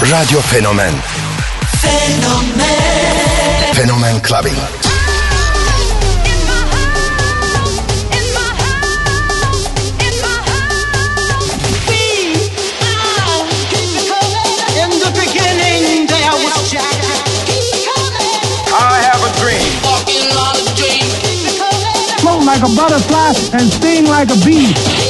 Radio Fenomen Fenomen Fenomen Clubbing. In the beginning there was Jack. I have a dream. float like a butterfly and sting like a bee.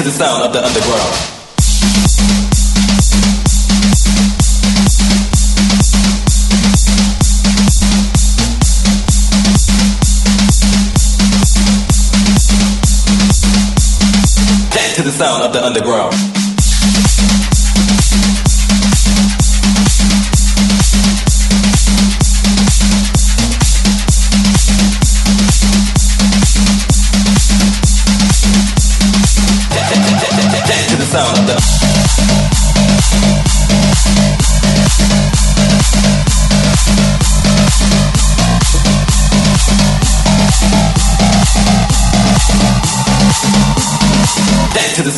To the sound of the underground. To the sound of the underground.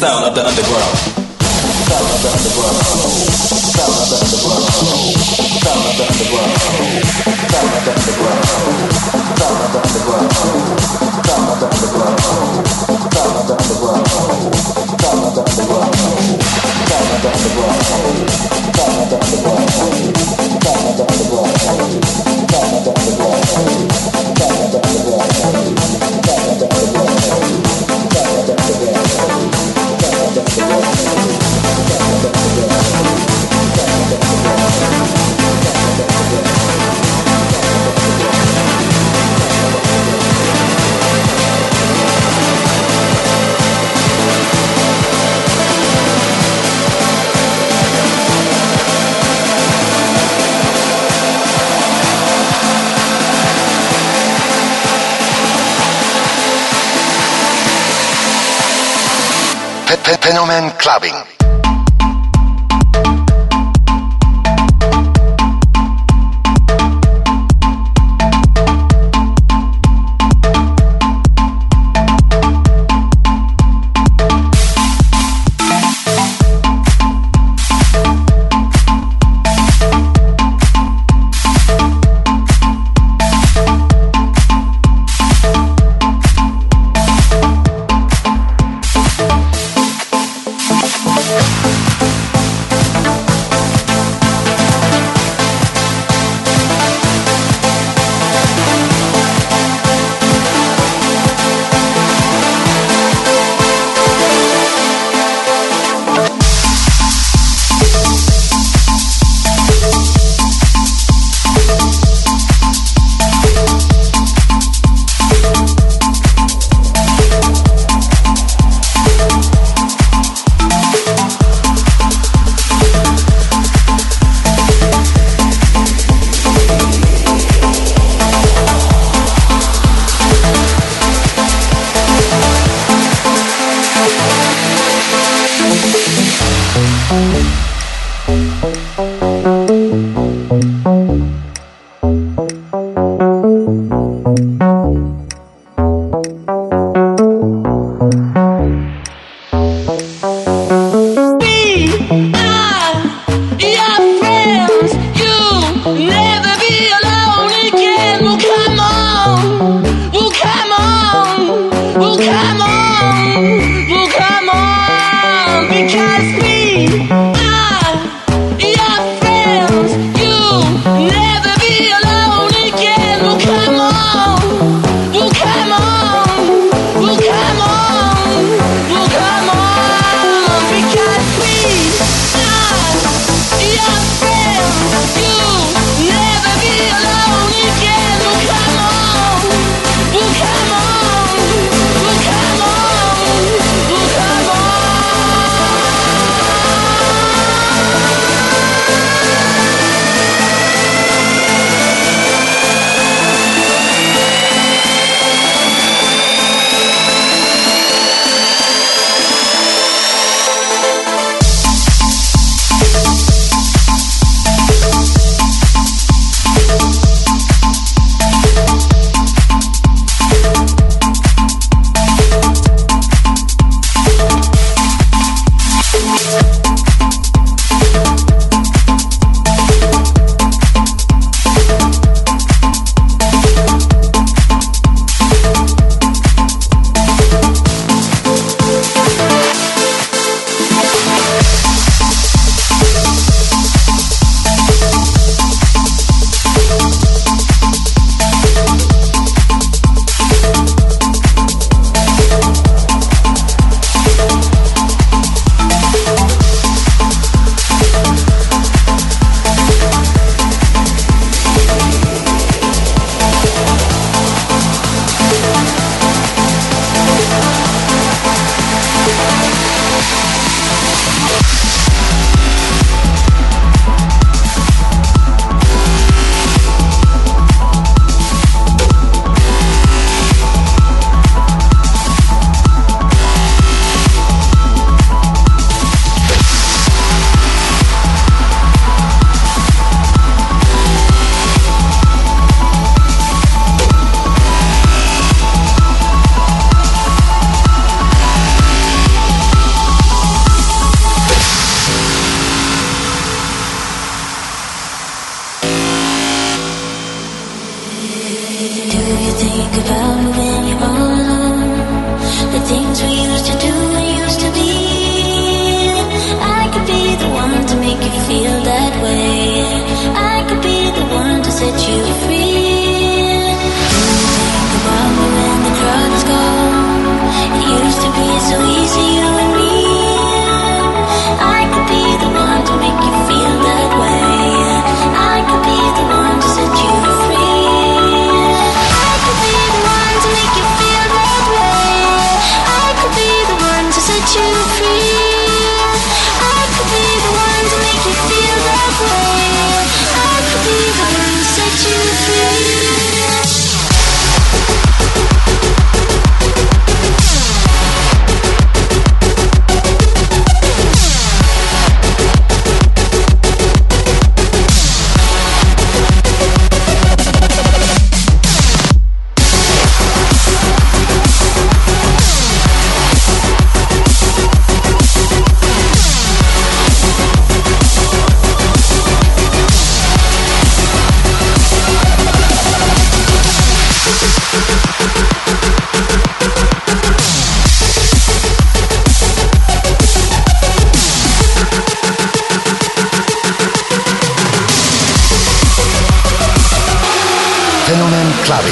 sound of the underground. Sound of the underground. Sound of the underground. Sound of the underground. Sound of the underground. Sound of the underground. Sound of the underground. Sound of the underground. Sound of the underground. Sound of the underground. Sound of the underground. Sound of the underground. Fenomen Clubbing. en un enclave.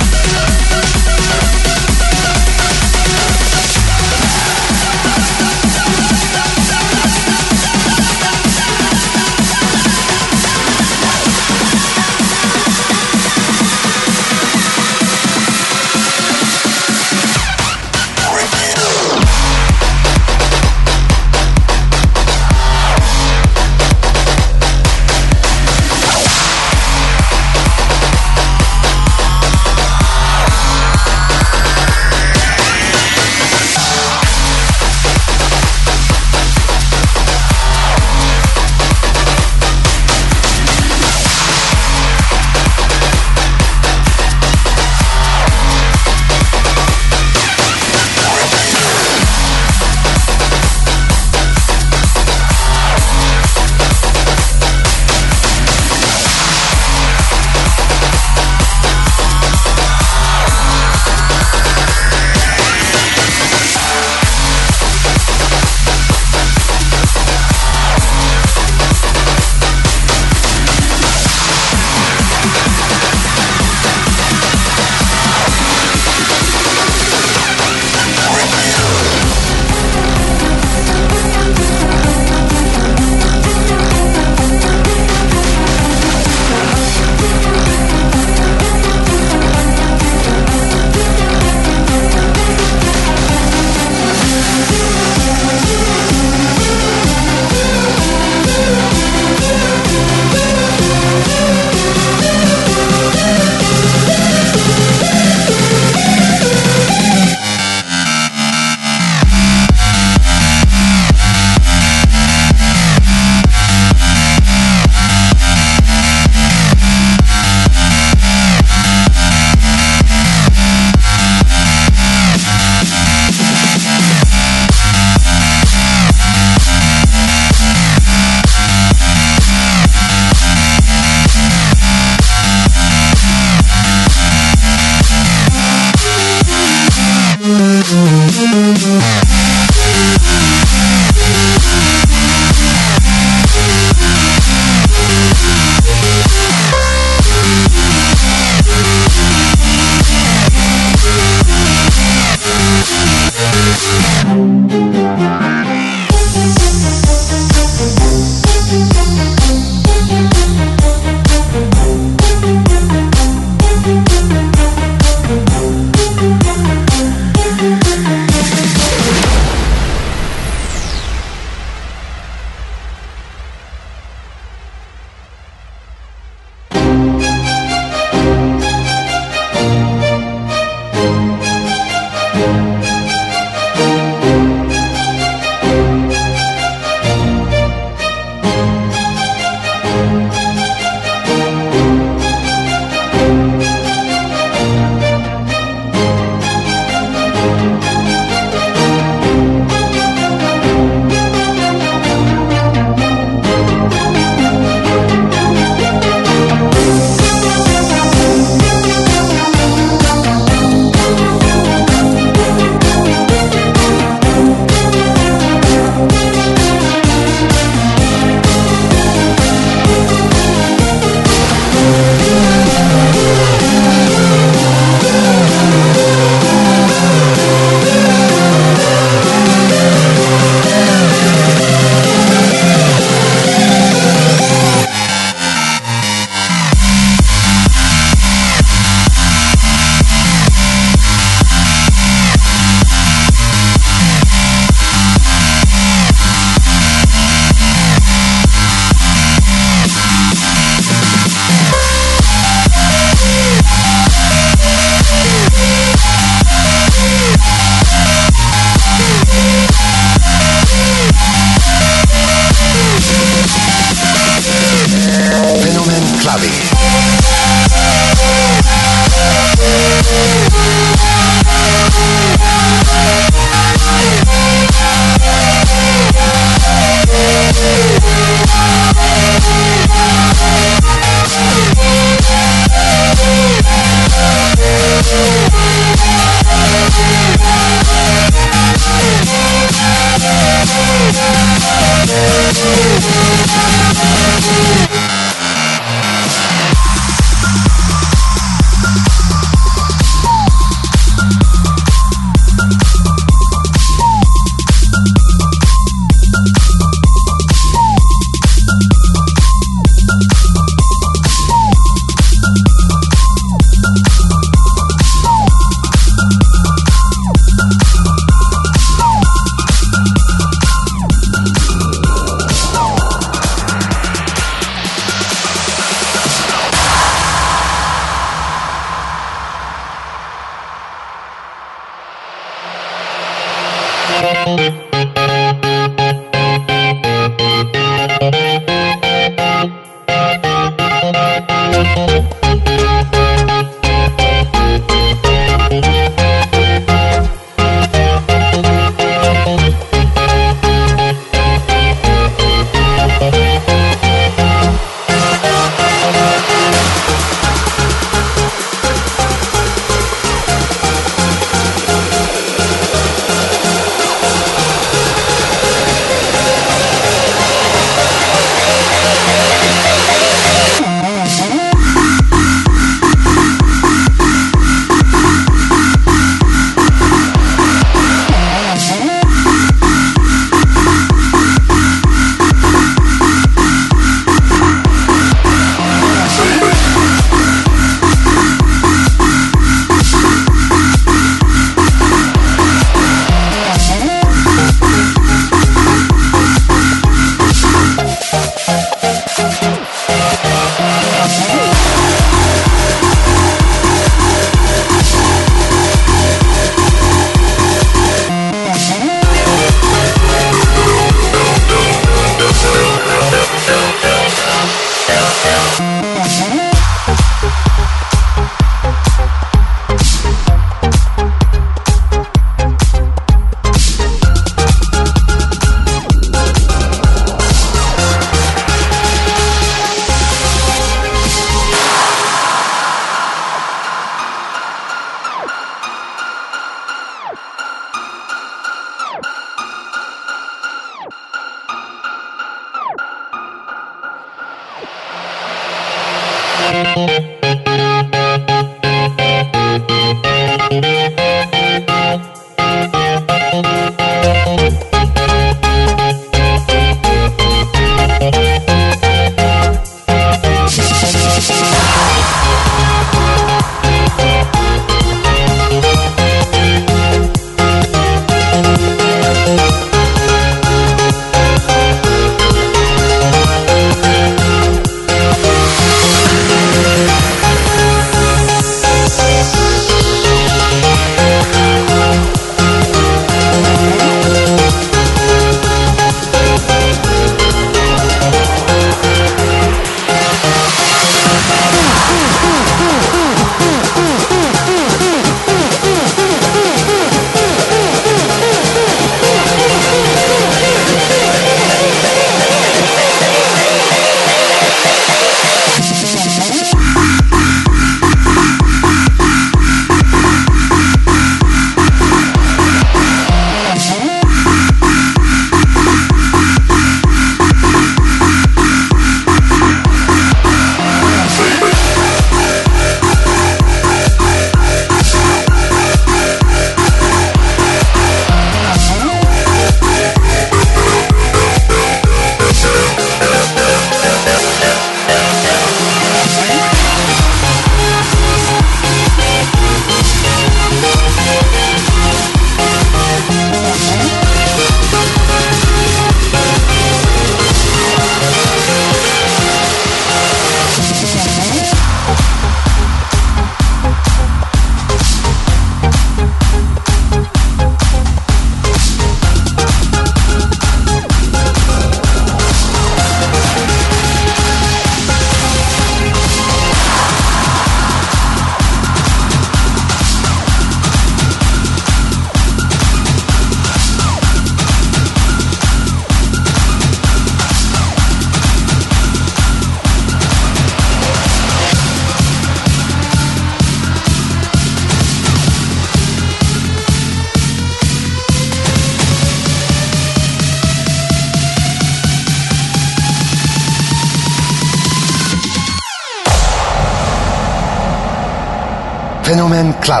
I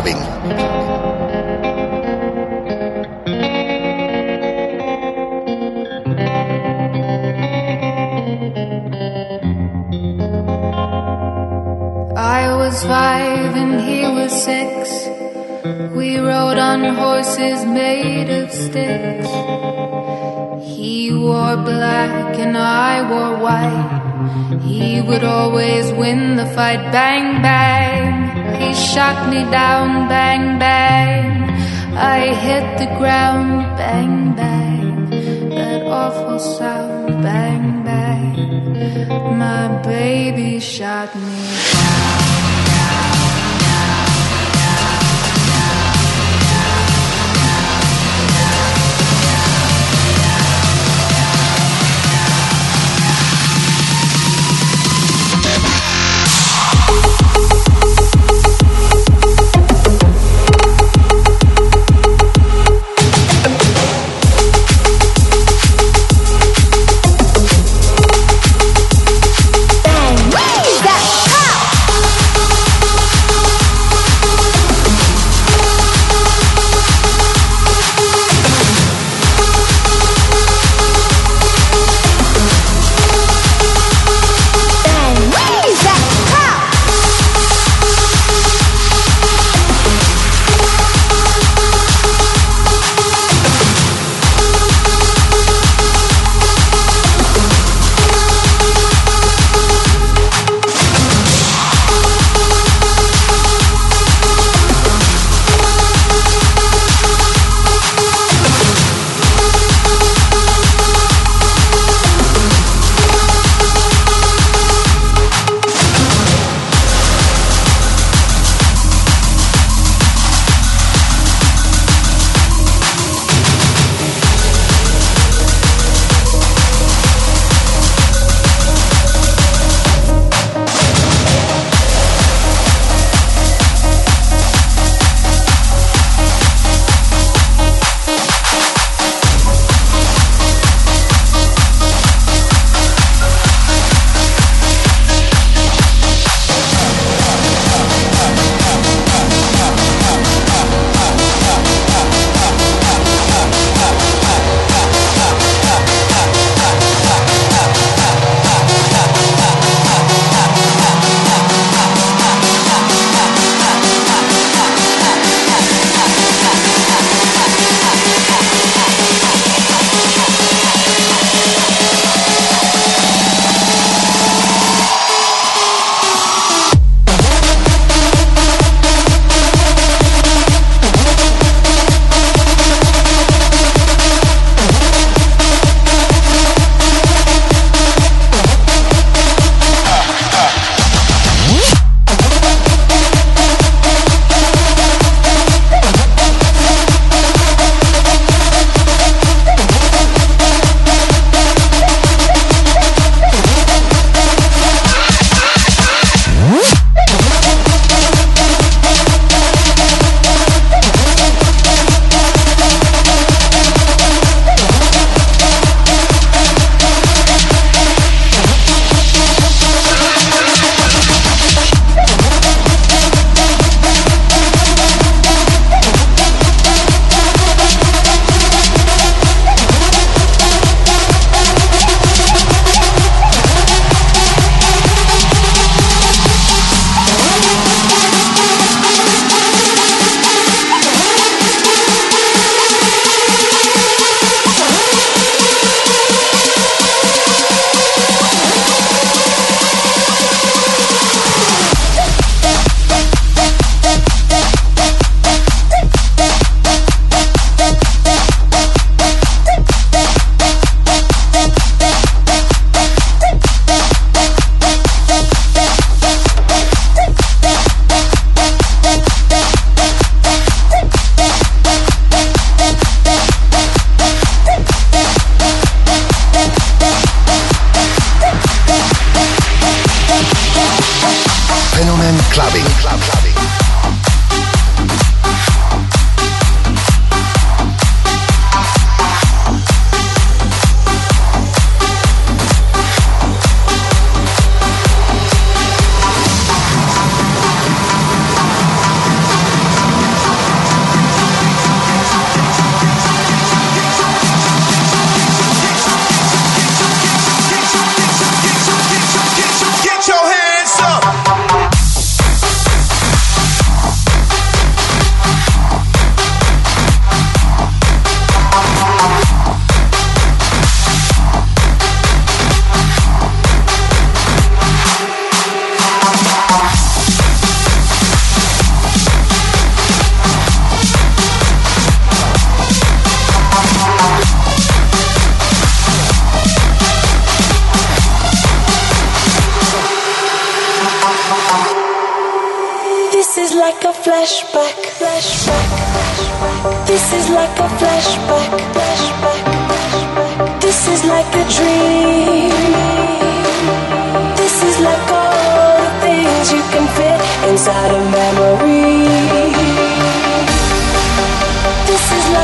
was five and he was six. We rode on horses made of sticks. He wore black and I wore white. He would always win the fight. Bang, bang. He shot me down. Bang, bang. I hit the ground. Bang, bang. That awful sound. Bang, bang. My baby shot me Bang!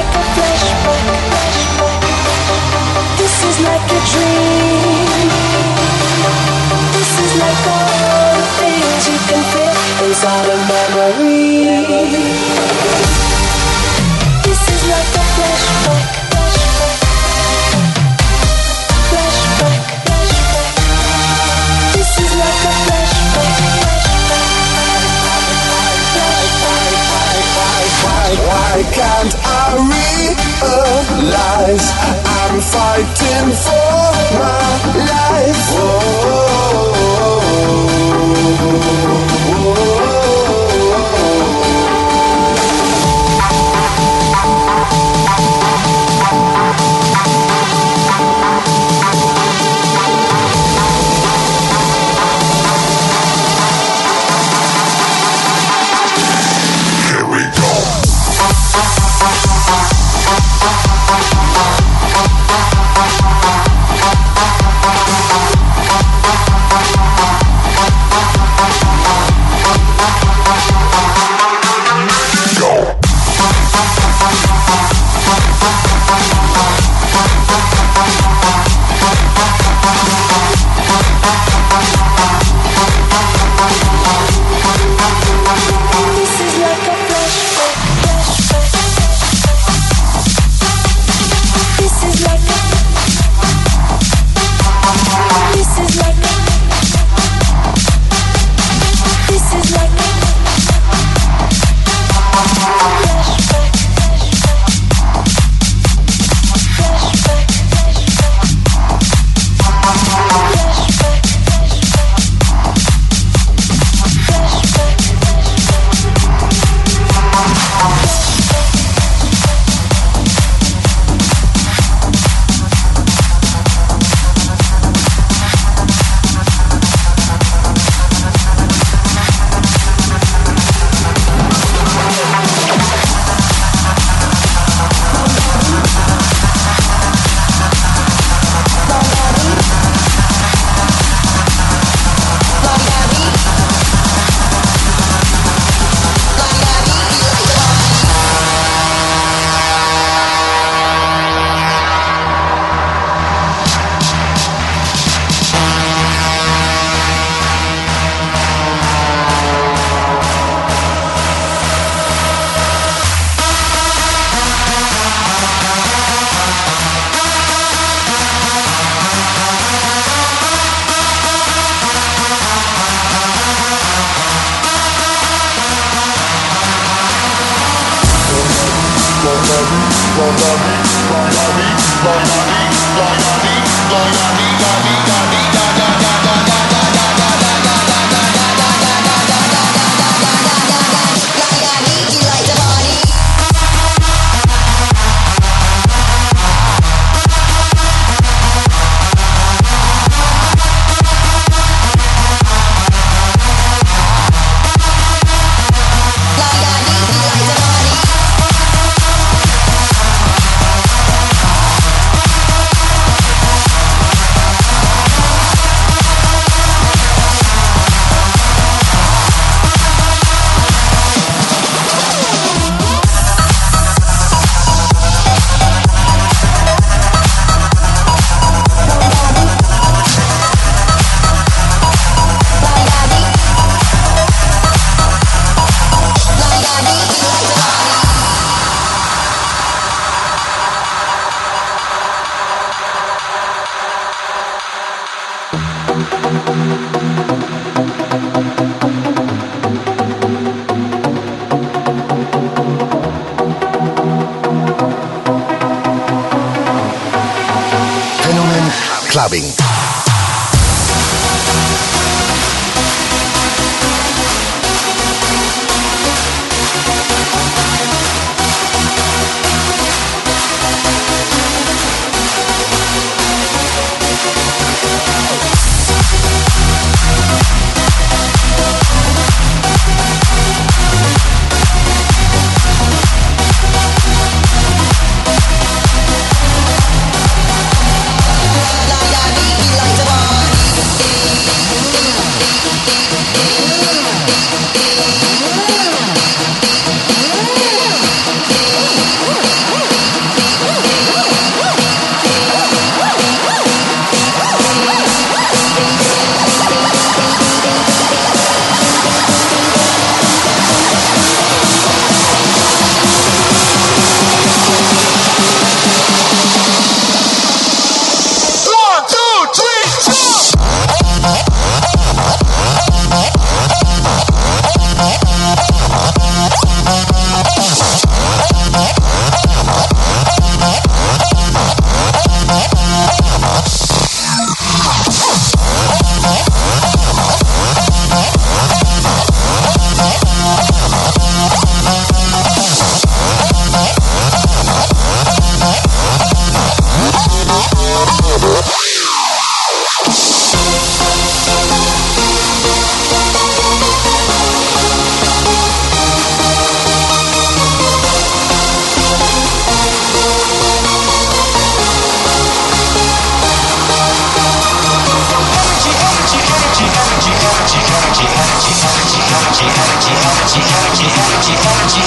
like a flashback. This is like a dream. This is like all the things you can feel inside a memory. This is like a flashback. lies. I'm fighting for my life. Oh.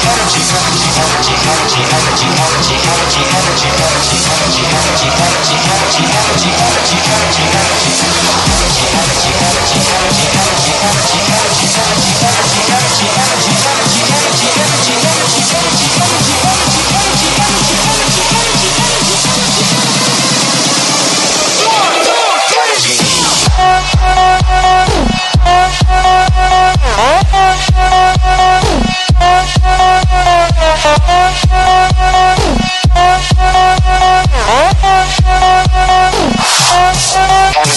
energy, energy, energy, energy.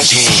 Energy.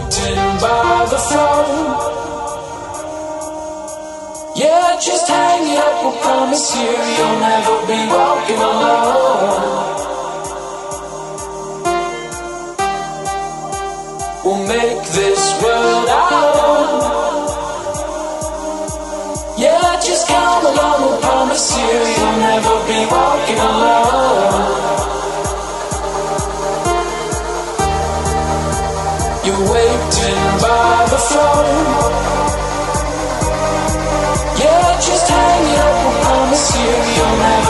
You're by the phone. Yeah, just hang it up. We'll promise you you'll never be walking alone. We'll make this world our own. Yeah, just come along. We'll promise you you'll never be walking alone. Yeah, just hang it up. We'll promise you you'll never